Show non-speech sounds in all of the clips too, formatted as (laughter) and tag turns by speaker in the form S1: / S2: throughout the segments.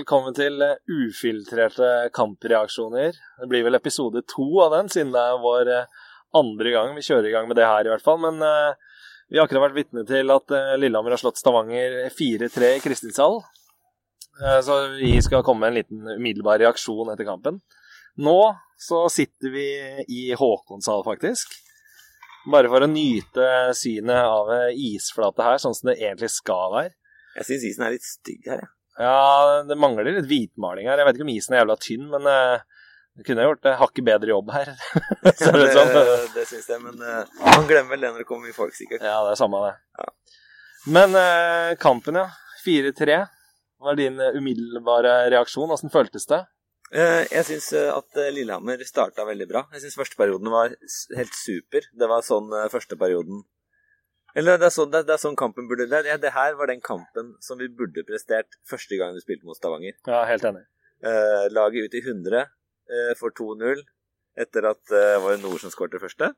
S1: velkommen til eh, ufiltrerte kampreaksjoner. Det blir vel episode to av den, siden det er vår eh, andre gang vi kjører i gang med det her, i hvert fall. Men uh, vi har akkurat vært vitne til at uh, Lillehammer har slått Stavanger 4-3 i Kristinsdal. Uh, så vi skal komme med en liten umiddelbar reaksjon etter kampen. Nå så sitter vi i Håkonshall, faktisk. Bare for å nyte synet av isflate her, sånn som det egentlig skal være.
S2: Jeg syns isen er litt stygg her, jeg.
S1: Ja, det mangler litt hvitmaling her. Jeg vet ikke om isen er jævla tynn, men uh, jeg kunne gjort det hakket bedre jobb her. (laughs) (laughs)
S2: ja, det sånn. det, det syns jeg, men uh, man glemmer vel det når det kommer mye folk, sikkert.
S1: Ja, det er samme det. Ja. Men uh, kampen, ja. 4-3. Hva er din umiddelbare reaksjon? Åssen føltes det?
S2: Jeg syns at Lillehammer starta veldig bra. Jeg syns første perioden var helt super. Det var sånn første perioden eller det er, sånn, det, det er sånn, kampen burde det, det, her var den kampen som vi burde prestert første gang vi spilte mot Stavanger.
S1: Ja, helt enig.
S2: Eh, laget ut i 100 eh, for 2-0 etter at eh, var det Nord som skåret første.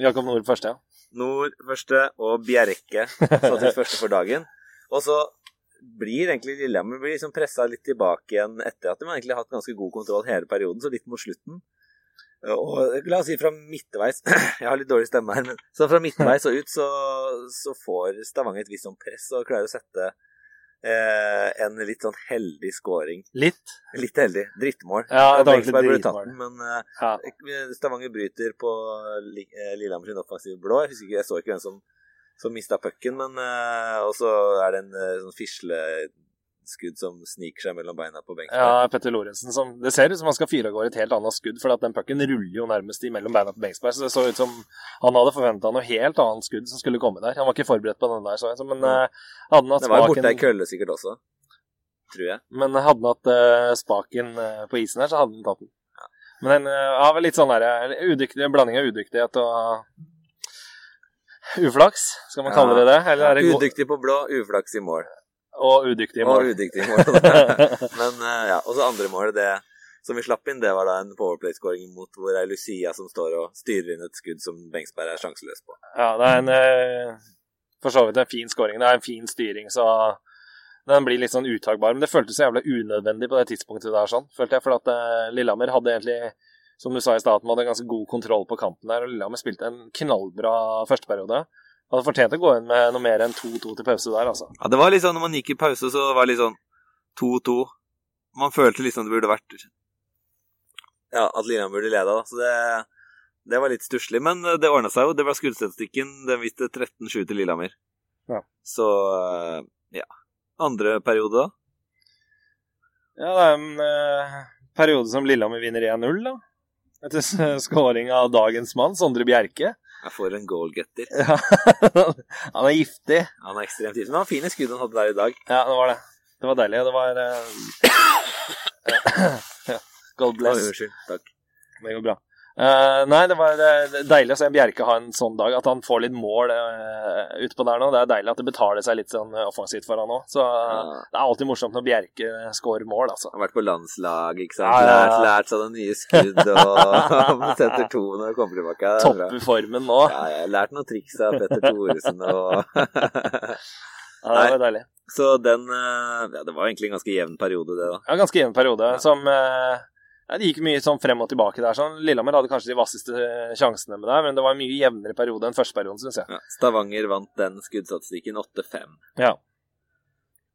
S1: Jakob Nord første, ja.
S2: Nord første og Bjerke satt til første for dagen. Og så blir egentlig Lillehammer liksom pressa litt tilbake igjen etter at de egentlig har hatt ganske god kontroll hele perioden, så litt mot slutten og la oss si fra midtveis (clears throat) Jeg har litt dårlig stemme her, men så fra midtveis og ut så, så får Stavanger et visst sånn press og klarer å sette eh, en litt sånn heldig scoring.
S1: Litt?
S2: Litt heldig. Drittmål.
S1: Ja,
S2: det var den, Men eh, ja. Stavanger bryter på eh, Lillehammer sin offensive blå. Jeg, ikke, jeg så ikke hvem som, som mista pucken, men eh, Og så er det en eh, sånn fisle skudd som sniker seg mellom beina på benken.
S1: Ja, Petter Lorentzen som Det ser ut som han skal fyre av gårde et helt annet skudd, for at den pucken ruller jo nærmest mellom beina på Bengsberg. Så det så ut som han hadde forventa noe helt annet skudd som skulle komme der. Han var ikke forberedt på den der, så jeg. Men uh, hadde han hatt
S2: spaken Det var jo borte ei kølle sikkert også, tror jeg.
S1: Men hadde han hatt uh, spaken uh, på isen her, så hadde han tatt den. Ja. Men den har vel litt sånn der, udyktig, blanding av udyktighet og Uflaks, skal man kalle det det?
S2: Eller er det Udyktig på blå, uflaks i mål.
S1: Og udyktige mål.
S2: Og udyktige mål. (laughs) Men uh, ja, og så andre målet, det som vi slapp inn, det var da en powerplay-skåring mot hvor det er Lucia som står og styrer inn et skudd som Bengsberg er sjanseløs på.
S1: Ja, det er en uh, for så vidt en fin skåring. Det er en fin styring, så den blir litt sånn uttakbar. Men det føltes så jævla unødvendig på det tidspunktet der, sånn, følte jeg. For at uh, Lillehammer hadde egentlig, som du sa i starten, hadde ganske god kontroll på kampen der. Og Lillehammer spilte en knallbra førsteperiode. Hadde fortjent å gå inn med noe mer enn 2-2 til pause der, altså.
S2: Ja, det var litt sånn når man gikk i pause, så var det litt sånn 2-2. Man følte liksom det burde vært Ja, at Lillehammer burde leda, da. Så det, det var litt stusslig. Men det ordna seg jo. Det var skuddstatistikken. Den viste 13-7 til Lillehammer. Ja. Så eh, ja. Andre periode, da?
S1: Ja, det er en eh, periode som Lillehammer vinner 1-0, da. Etter skåring av dagens mann, Sondre Bjerke.
S2: Jeg får en goalgetter.
S1: Ja. (laughs) han er giftig.
S2: Han er ekstremt giftig. Men han har fine skudd han hadde der i dag.
S1: Ja, det var det. Det var deilig. Det var (coughs) (coughs) uh... God bless.
S2: Unnskyld. Takk.
S1: Det går bra. Uh, nei, det var deilig å se Bjerke ha en sånn dag. At han får litt mål uh, utpå der nå. Det er deilig at det betaler seg litt sånn offensivt for han òg. Så uh, det er alltid morsomt når Bjerke scorer mål, altså.
S2: Han har vært på landslag, ikke sant. Ja, ja, ja. Lært, lært seg noen nye skudd og (laughs) setter to når han kommer tilbake.
S1: Topper formen nå.
S2: Ja, jeg har lært noen triks av Petter Thoresen og (laughs)
S1: Ja, det var deilig.
S2: Så den Ja, det var egentlig en ganske jevn periode, det, da.
S1: Ja, ganske jevn periode, som ja, Det gikk mye sånn frem og tilbake der. sånn. Lillehammer hadde kanskje de vasseste eh, sjansene med det, men det var en mye jevnere periode enn første perioden, syns jeg. Ja,
S2: Stavanger vant den skuddstatistikken 8-5.
S1: Ja.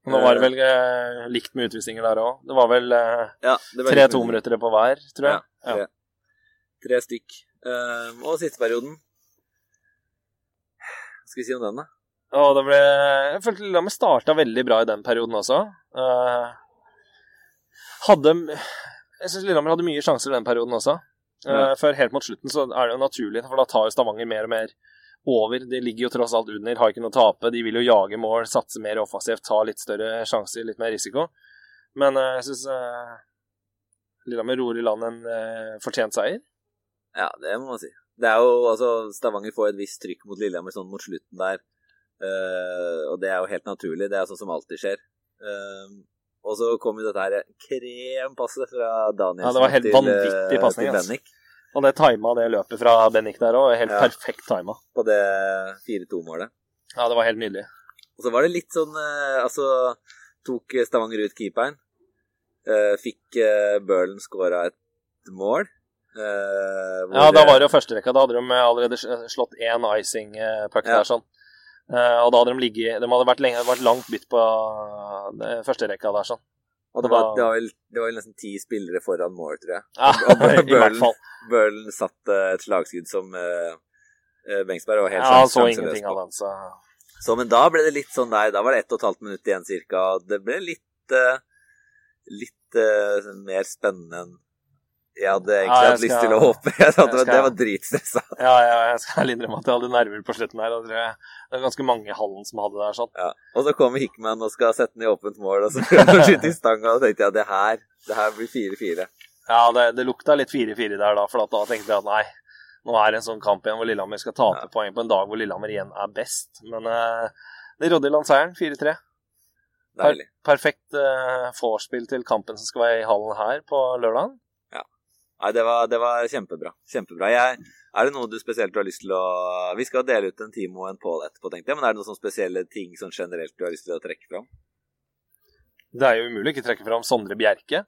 S1: Og nå var det vel eh, likt med utvisninger der òg. Det var vel eh, ja, tre tominuttere på hver, tror jeg.
S2: Ja, tre. tre stykk. Uh, og siste perioden Hva skal vi si om den, da?
S1: Å, det ble, jeg følte Lillehammer starta veldig bra i den perioden også. Uh, hadde jeg syns Lillehammer hadde mye sjanser i den perioden også. Ja. Uh, før helt mot slutten så er det jo naturlig, for da tar jo Stavanger mer og mer over. De ligger jo tross alt under, har ikke noe å tape. De vil jo jage mål, satse mer offensivt, ta litt større sjanser, litt mer risiko. Men uh, jeg syns uh, Lillehammer ror i land en fortjent seier.
S2: Ja, det må man si. Det er jo, altså, Stavanger får et visst trykk mot Lillehammer sånn mot slutten der. og det er jo helt naturlig. Det er sånn som alltid skjer. Uh, og så kom jo dette her krempasset fra Daniel
S1: ja, det var helt til, vanvittig passning, til Bennik. Og det tima det løpet fra Bennik der òg. Helt ja. perfekt tima.
S2: På det 4-2-målet.
S1: Ja, det var helt nydelig.
S2: Og så var det litt sånn eh, Altså tok Stavanger ut keeperen. Eh, fikk Burlen skåra et mål.
S1: Ja, da var det jo førsterekka. Da hadde de allerede slått én icing-puck ja. der, sånn. Uh, og da hadde de ligget De hadde vært, lenge, vært langt bytt på uh, førsterekka der, sånn.
S2: Og det var, det, var vel, det var, vel, nesten ti spillere foran mål, tror jeg.
S1: Ja, (laughs) i hvert fall.
S2: Burlen satt et slagskudd som Bengsberg var helt
S1: Ja, han så ingenting av den, så
S2: så, men da ble det litt sånn der Da var det ett og et halvt minutt igjen cirka. Det ble litt uh, litt uh, mer spennende enn jeg hadde egentlig ja, jeg hatt lyst til å håpe. (laughs) Jeg skal, det, var dritstressa. (laughs)
S1: Ja, ja, jeg skal innrømme at jeg hadde nerver på slutten her. Det var ganske mange i hallen som hadde det der. sånn.
S2: Ja. Og så kommer Hickman og skal sette den i åpent mål, og så prøver han å skyte i stanga. Og da tenkte jeg det her, det her blir 4-4.
S1: Ja, det, det lukta litt 4-4 der da, for da tenkte jeg at nei, nå er det en sånn kamp igjen hvor Lillehammer skal tape ja. poeng på en dag hvor Lillehammer igjen er best. Men uh, det rodde i landseieren, 4-3. Per perfekt uh, vorspiel til kampen som skal være i hallen her på lørdag.
S2: Nei, det var, det var kjempebra. Kjempebra. Jeg, er det noe du spesielt har lyst til å Vi skal dele ut en Timo og en Pål etterpå, tenkte jeg. Men er det noen spesielle ting sånn generelt du har lyst til å trekke fram?
S1: Det er jo umulig å ikke trekke fram Sondre Bjerke.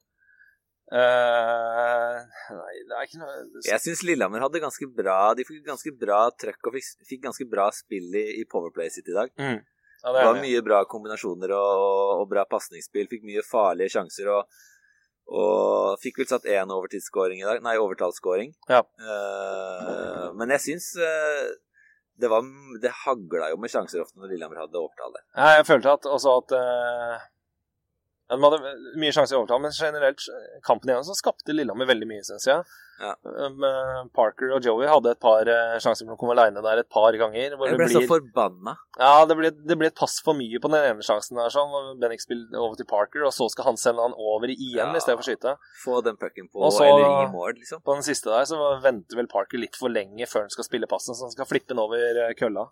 S1: Uh, nei, det er ikke noe
S2: det... Jeg syns Lillehammer hadde ganske bra De fikk ganske bra trøkk og fikk, fikk, ganske bra spill i, i Powerplay sitt i dag.
S1: Mm.
S2: Ja, det, det, var mye bra kombinasjoner og, og bra pasningsspill. Fikk mye farlige sjanser og, og fikk vel satt én overtidsskåring i dag. Nei, overtallsskåring.
S1: Ja.
S2: Uh, men jeg syns uh, det, var, det hagla jo med sjanser ofte når Lillehammer hadde overtall
S1: Ja, jeg følte at, også at uh de hadde mye sjanser i overtall, men generelt kampen igjen så skapte Lillehammer veldig mye, syns jeg.
S2: Ja.
S1: Eh, Parker og Joey hadde et par sjanser for å komme aleine der et par ganger.
S2: jeg ble blir... så forbanna.
S1: Ja, det ble, det ble, et pass for mye på den ene sjansen der, sånn. Bennik spiller over til Parker, og så skal han sende han over igjen ja. i stedet for å skyte.
S2: Få den pucken på, så, eller i mål, liksom.
S1: På den siste der så venter vel Parker litt for lenge før han skal spille passen, så han skal flippe den over eh, kølla.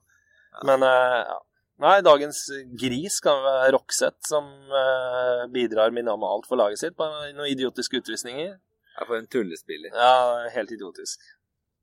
S1: Ja. Men ja. Nei, dagens gris kan være Roxette, som uh, bidrar minimalt for laget sitt på noen idiotiske utvisninger.
S2: Ja, for en tullespiller.
S1: Ja, helt idiotisk.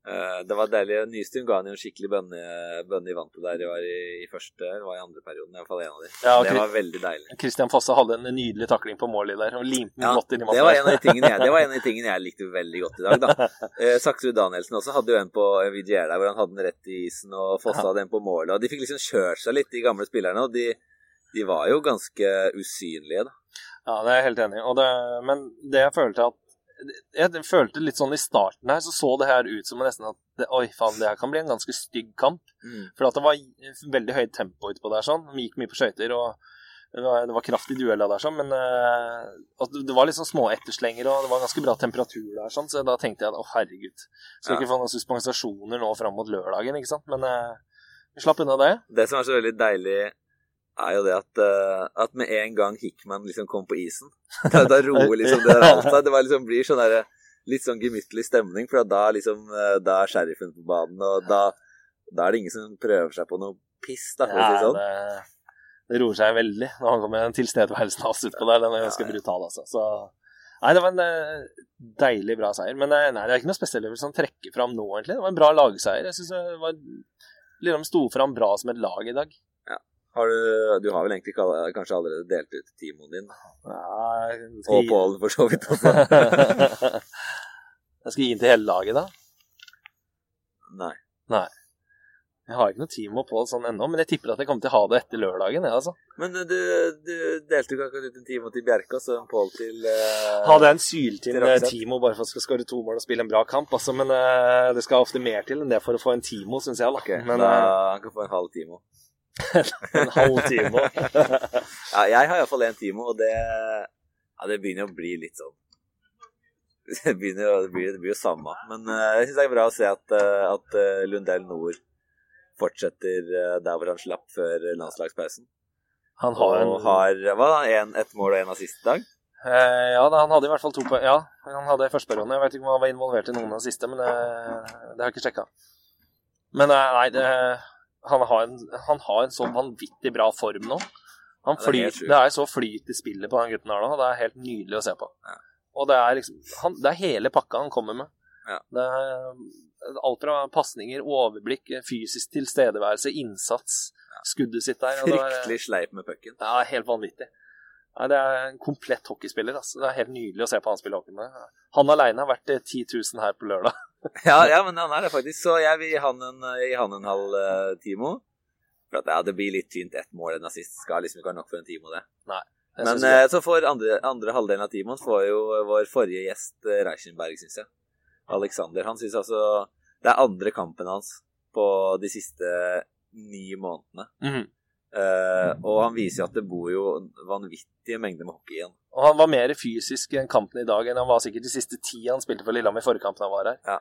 S2: Uh, det var deilig. Nystuen ga han jo en skikkelig bønne, bønne i vantet der det var i, i første eller var i andre perioden. I hvert fall en av de. Ja, det var veldig deilig.
S1: Christian Fosse hadde en nydelig takling på målet der og limte den ja, godt inn i
S2: matta. Det var, en av de tingene jeg, det var en av de tingene jeg likte veldig godt i dag, da. (laughs) Eh, Saksrud Danielsen også hadde jo en på VGR der hvor han hadde den rett i isen, og Fosse hadde en på målet. Og de fikk liksom kjørt seg litt, de gamle spillerne, og de, de var jo ganske usynlige, da.
S1: Ja, det er jeg helt enig i. Men det jeg følte at jeg følte litt sånn i starten her, så så det her ut som nesten at det, Oi, faen, det her kan bli en ganske stygg kamp.
S2: Mm.
S1: For at det var veldig høyt tempo utpå der, sånn. De gikk mye på skøyter, og det var, det var kraftig duell der, sånn. Men uh, det var litt sånn små etterslenger, og det var ganske bra temperatur der, sånn. Så da tenkte jeg at å, herregud, skal ja. ikke få noen suspensasjoner nå fram mot lørdagen, ikke sant. Men uh, vi slapp unna det.
S2: Det som er så veldig deilig er jo det at, uh, at med en gang Hickman liksom kom på isen, (laughs) da, da roer liksom det der alt seg. Det var liksom, blir sånn der, litt sånn gemyttlig stemning, for da, liksom, uh, da er sheriffen på banen, og da, da, er det ingen som prøver seg på noe piss, da, for å si sånn.
S1: Det, det roer seg veldig når han kommer med tilstedeværelsen hans utpå der. Den er ganske brutal, altså. Så Nei, det var en deilig bra seier. Men nei, det er ikke noe spesielt jeg vil sånn trekke fram nå, egentlig. Det var en bra lagseier. Jeg syns det var Lillehammer sto fram bra som et lag i dag.
S2: Har du, du, har vel egentlig kanskje allerede delt ut timoen din?
S1: Nei,
S2: og Pål, for så vidt også. (laughs)
S1: jeg skal gi den til hele laget, da?
S2: Nei.
S1: Nei. Jeg har ikke noe Timo på sånn ennå, men jeg tipper at jeg kommer til å ha det etter lørdagen. Ja, altså.
S2: Men du, du delte ikke ut en Timo til Bjerke og så en Pål til uh,
S1: Hadde jeg en syltynn eh, Timo bare for at jeg skal skåre to mål og spille en bra kamp, altså, men uh, det skal ofte mer til enn det for å få en Timo, syns jeg. Da.
S2: Okay,
S1: men,
S2: da han kan få en halv Timo. (laughs)
S1: en halv time. (laughs)
S2: ja, jeg har iallfall én time, og det, ja, det begynner å bli litt sånn (laughs) Det begynner å bli, det blir jo samme. Men uh, jeg syns det er bra å se at, uh, at uh, Lundell Nord fortsetter der hvor han slapp før landslagspausen.
S1: Han har, en...
S2: har hva, en, et mål og en assist i dag?
S1: Eh, ja, han hadde i hvert fall to på Ja, han hadde førsteperioden. første periode. Jeg vet ikke om han var involvert i noen av de siste, men det, det har jeg ikke sjekka. Men nei, det han har, en, han har en så vanvittig bra form nå. Flyt, det, er det, er så flyt i spillet på den gutten her nå. Det er helt nydelig å se på.
S2: Ja.
S1: Og det er liksom han, Det er hele pakka han kommer med.
S2: Ja.
S1: Det er alt fra pasninger, overblikk, fysisk tilstedeværelse, innsats, skuddet sitt der.
S2: Fryktelig sleip med pucken.
S1: Ja, helt vanvittig. Nei, Det er en komplett hockeyspiller. Altså. Det er helt nydelig å se på han spille hockey med. Han aleine har vært 10 000 her på lørdag.
S2: Ja, ja, men han er det faktisk. Så jeg vil gi han en, gi han en halv uh, Timo. For at, ja, det blir litt tynt ett mål en assist. Skal liksom ikke ha nok for en Timo, det.
S1: Nei.
S2: Men uh, så får andre, andre halvdelen av Timon får jo vår forrige gjest Reichenberg, syns jeg. Alexander. Han syns altså det er andre kampen hans på de siste ni månedene.
S1: Mm -hmm.
S2: Uh, og han viser jo at det bor jo vanvittige mengder med hockey igjen.
S1: Og han var mer fysisk i kampen i dag enn han var sikkert de siste ti han spilte for Lillehammer i forrige kamp han var her.
S2: Ja.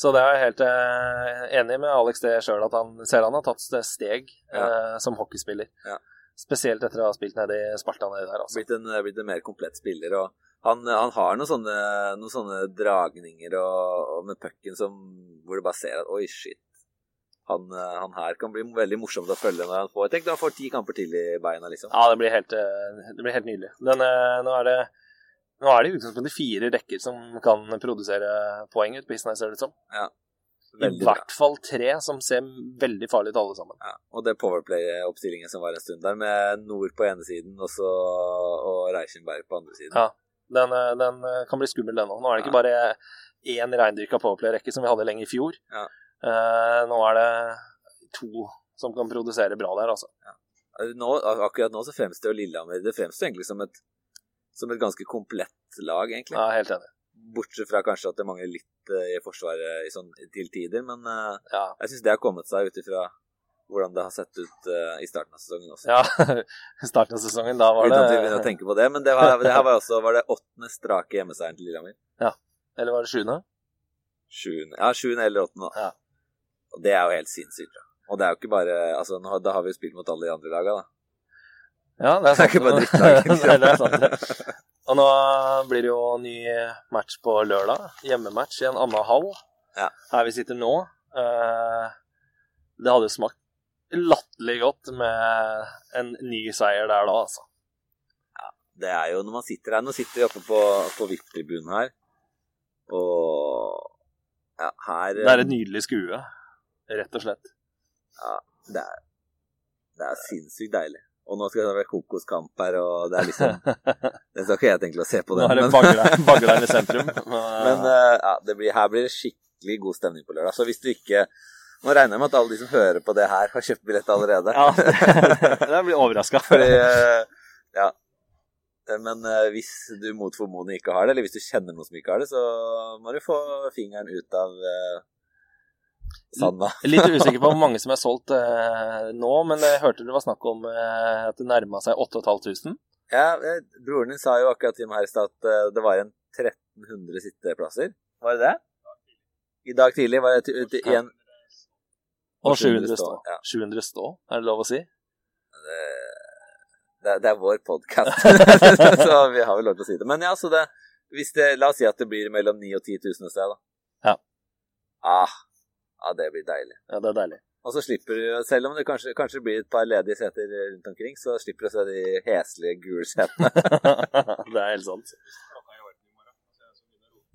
S1: Så det er jeg helt uh, enig med Alex det sjøl, at han ser han har tatt steg ja. eh, som hockeyspiller.
S2: Ja.
S1: Spesielt etter å ha spilt nede i Sparta nedi der. Altså.
S2: Blitt, en, blitt en mer komplett spiller. og han, han har noen sånne, noen sånne dragninger og, og med pucken hvor du bare ser at oi, shit, han, eh, han, her kan bli veldig morsomt å følge når han får Tenk når han får ti kamper til i beina, liksom.
S1: Ja, det blir helt, eh, det blir helt nydelig. Den, eh, nå er det nå er det i utgangspunktet fire rekker som kan produsere poeng ut på isen ser det ut som.
S2: Ja,
S1: I hvert fall tre som ser veldig farlige ut alle sammen.
S2: Ja, og det Powerplay-oppstillingen som var en stund der, med Nord på ene siden og, så, og Reichenberg på andre siden.
S1: Ja, den, den kan bli skummel, den òg. Nå er det ikke bare én reindyrka Powerplay-rekke som vi hadde lenge i fjor.
S2: Ja.
S1: Eh, nå er det to som kan produsere bra der, altså.
S2: Ja. Nå, akkurat nå så fremstår Lillehammer Det fremstår egentlig som et, som et ganske komplett lag, egentlig.
S1: Ja, helt enig.
S2: Bortsett fra kanskje at det mangler litt uh, i Forsvaret i sånn, til tider, men uh,
S1: ja.
S2: jeg syns det har kommet seg ut ifra hvordan det har sett ut uh, i starten av sesongen også.
S1: Ja, (laughs) starten av sesongen, da var
S2: det Uten å tenke på det, men det, var, det her var også var det åttende strake hjemmeseieren til Lillehammer.
S1: Ja. Eller var det sjuende?
S2: Sjuende, ja, sjuende eller åttende.
S1: Ja.
S2: Og det er jo helt sinnssykt. Da. Og det er jo ikke bare altså, nå, Da har vi jo spilt mot alle de andre lagene, da.
S1: Ja, det er sant. (laughs)
S2: Det er ikke bare drittlag.
S1: det er sant. Og nå blir det jo ny match på lørdag. Hjemmematch i en annen hall.
S2: Ja.
S1: Her vi sitter nå. Eh, det hadde jo smakt latterlig godt med en ny seier der da, altså.
S2: Ja, det er jo når man sitter her Nå sitter vi oppe på, på VIP-tribunen her, og ja, her
S1: Det er et nydelig skue rett og slett.
S2: Ja, det er, det er sinnssykt deilig. Og nå skal det være kokoskamp her, og det er liksom (laughs) Det skal ikke jeg tenke å se på.
S1: Den, nå er det Baglein i sentrum. (laughs)
S2: Men uh, ja, blir, her blir det skikkelig god stemning på lørdag. Så hvis du ikke Nå regner jeg med at alle de som hører på det her, har kjøpt billett allerede.
S1: Ja, (laughs) jeg blir overraska.
S2: Uh, Ja. Men uh, hvis du mot formodning ikke har det, eller hvis du kjenner noen som ikke har det, så må du få fingeren ut av Sanna.
S1: Litt usikker på hvor mange som er solgt eh, nå, men jeg hørte det var snakk om eh, at det nærma seg 8500.
S2: Ja, eh, broren din sa jo akkurat til meg her i stad at eh, det var en 1300 sitteplasser. Var det det? I dag tidlig var det igjen
S1: Og 700 stå. Ja. 700 stå, er det lov å si?
S2: Det, det, det er vår podkast, (laughs) så vi har vel lov til å si det. Men ja, så det, hvis det La oss si at det blir mellom 9000 og 10 000 et sted, da.
S1: Ja.
S2: Ah, ja, det blir deilig.
S1: Ja, det er deilig.
S2: Og så slipper du, selv om det kanskje, kanskje blir et par ledige seter rundt omkring, så slipper du å se de heslige gule setene. (laughs)
S1: det er helt sant.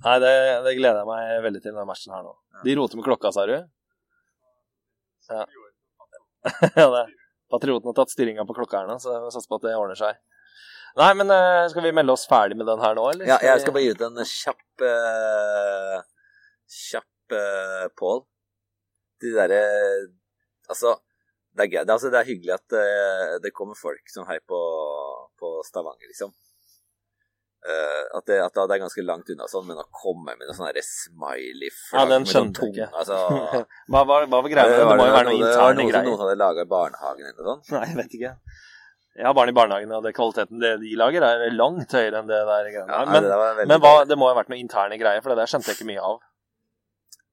S1: Nei, det, det, gleder jeg meg veldig til, denne matchen her nå. De roter med klokka, sa du? Ja. (laughs) ja det. Patrioten har tatt styringa på klokka her nå, så vi satser på at det ordner seg. Nei, men uh, skal vi melde oss ferdig med den her nå, eller?
S2: Ja, jeg skal bare gi ut en kjapp uh, Kjapp uh, Pål de derre Altså, det er gøy. Det, altså, det er hyggelig at det, det kommer folk som heier på, på Stavanger, liksom. Uh, at, det, at, det, er ganske langt unna sånn, men å komme med noe sånn smiley-flagg
S1: Ja, den skjønte jeg ikke.
S2: Altså, (laughs)
S1: hva, var, hva var greia? Det, det må jo være noe interne greier.
S2: Noen hadde laga i barnehagen eller noe sånt?
S1: Nei, jeg vet ikke. Jeg har barn i barnehagen, og det kvaliteten det de lager, er langt høyere enn det der. Ja, men, det, men hva, det må ha vært noe interne greier, for det der skjønte jeg ikke mye av.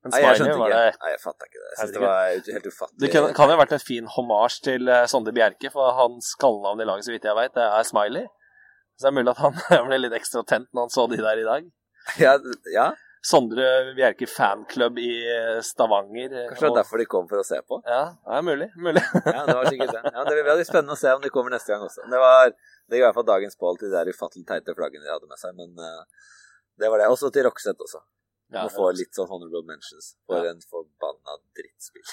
S2: Nei, jeg skjønte ikke. Det... Nei, jeg fatta ikke det. Jeg synes det var helt ufattelig.
S1: Det kan, kan jo ha vært en fin hommage til Sondre Sonde Bjerke, for hans kallenavn i laget, så vidt jeg veit, det er Smiley. Så det er mulig at han (laughs) ble litt ekstra tent når han så de der i dag. (laughs)
S2: Ja, ja.
S1: Sondre Bjerke fanklubb i eh, Stavanger.
S2: Eh, Kanskje det er derfor de kom for å se på?
S1: Ja, det er mulig. mulig. (laughs)
S2: ja, det var sikkert det. Ja, det blir spennende å se om de kommer neste gang også. Det var det i hvert fall dagens bål til de der ufattelig teite flaggene de hadde med seg, men uh, det var det. Også til Roxette også. Ja, må få litt sånn honorable mentions for ja. en forbanna drittspill.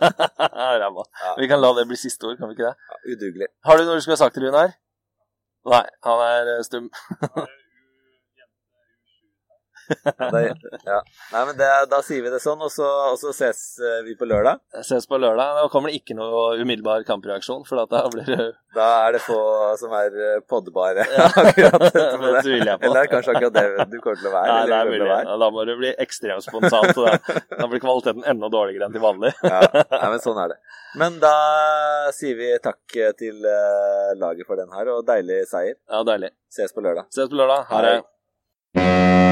S2: (laughs)
S1: Ræva. Ja. Vi kan la det bli siste ord, kan vi ikke det?
S2: Ja, Udugelig.
S1: Har du noe du skulle ha sagt til Runar? Nei, han er eh, stum. (laughs)
S2: Det, ja. Nei, men det, da sier vi det sånn, og så, og så ses eh, vi på lørdag.
S1: Ses på lørdag. Da kommer det ikke noe umiddelbar kampreaksjon, for da blir det
S2: Da er det få som er podbare ja. (laughs) akkurat
S1: det
S2: etterpå (laughs) det.
S1: tviler jeg på.
S2: Eller er kanskje akkurat det du kommer til å være?
S1: Nei, det er mulig. Ja, Da må du bli ekstremt spontan, Da, da blir kvaliteten enda dårligere enn til vanlig.
S2: Ja, nei, men sånn er det. Men da sier vi takk til eh, laget for den her, og deilig seier.
S1: Ja, deilig.
S2: Ses på lørdag.
S1: Ses på lørdag. Ha det.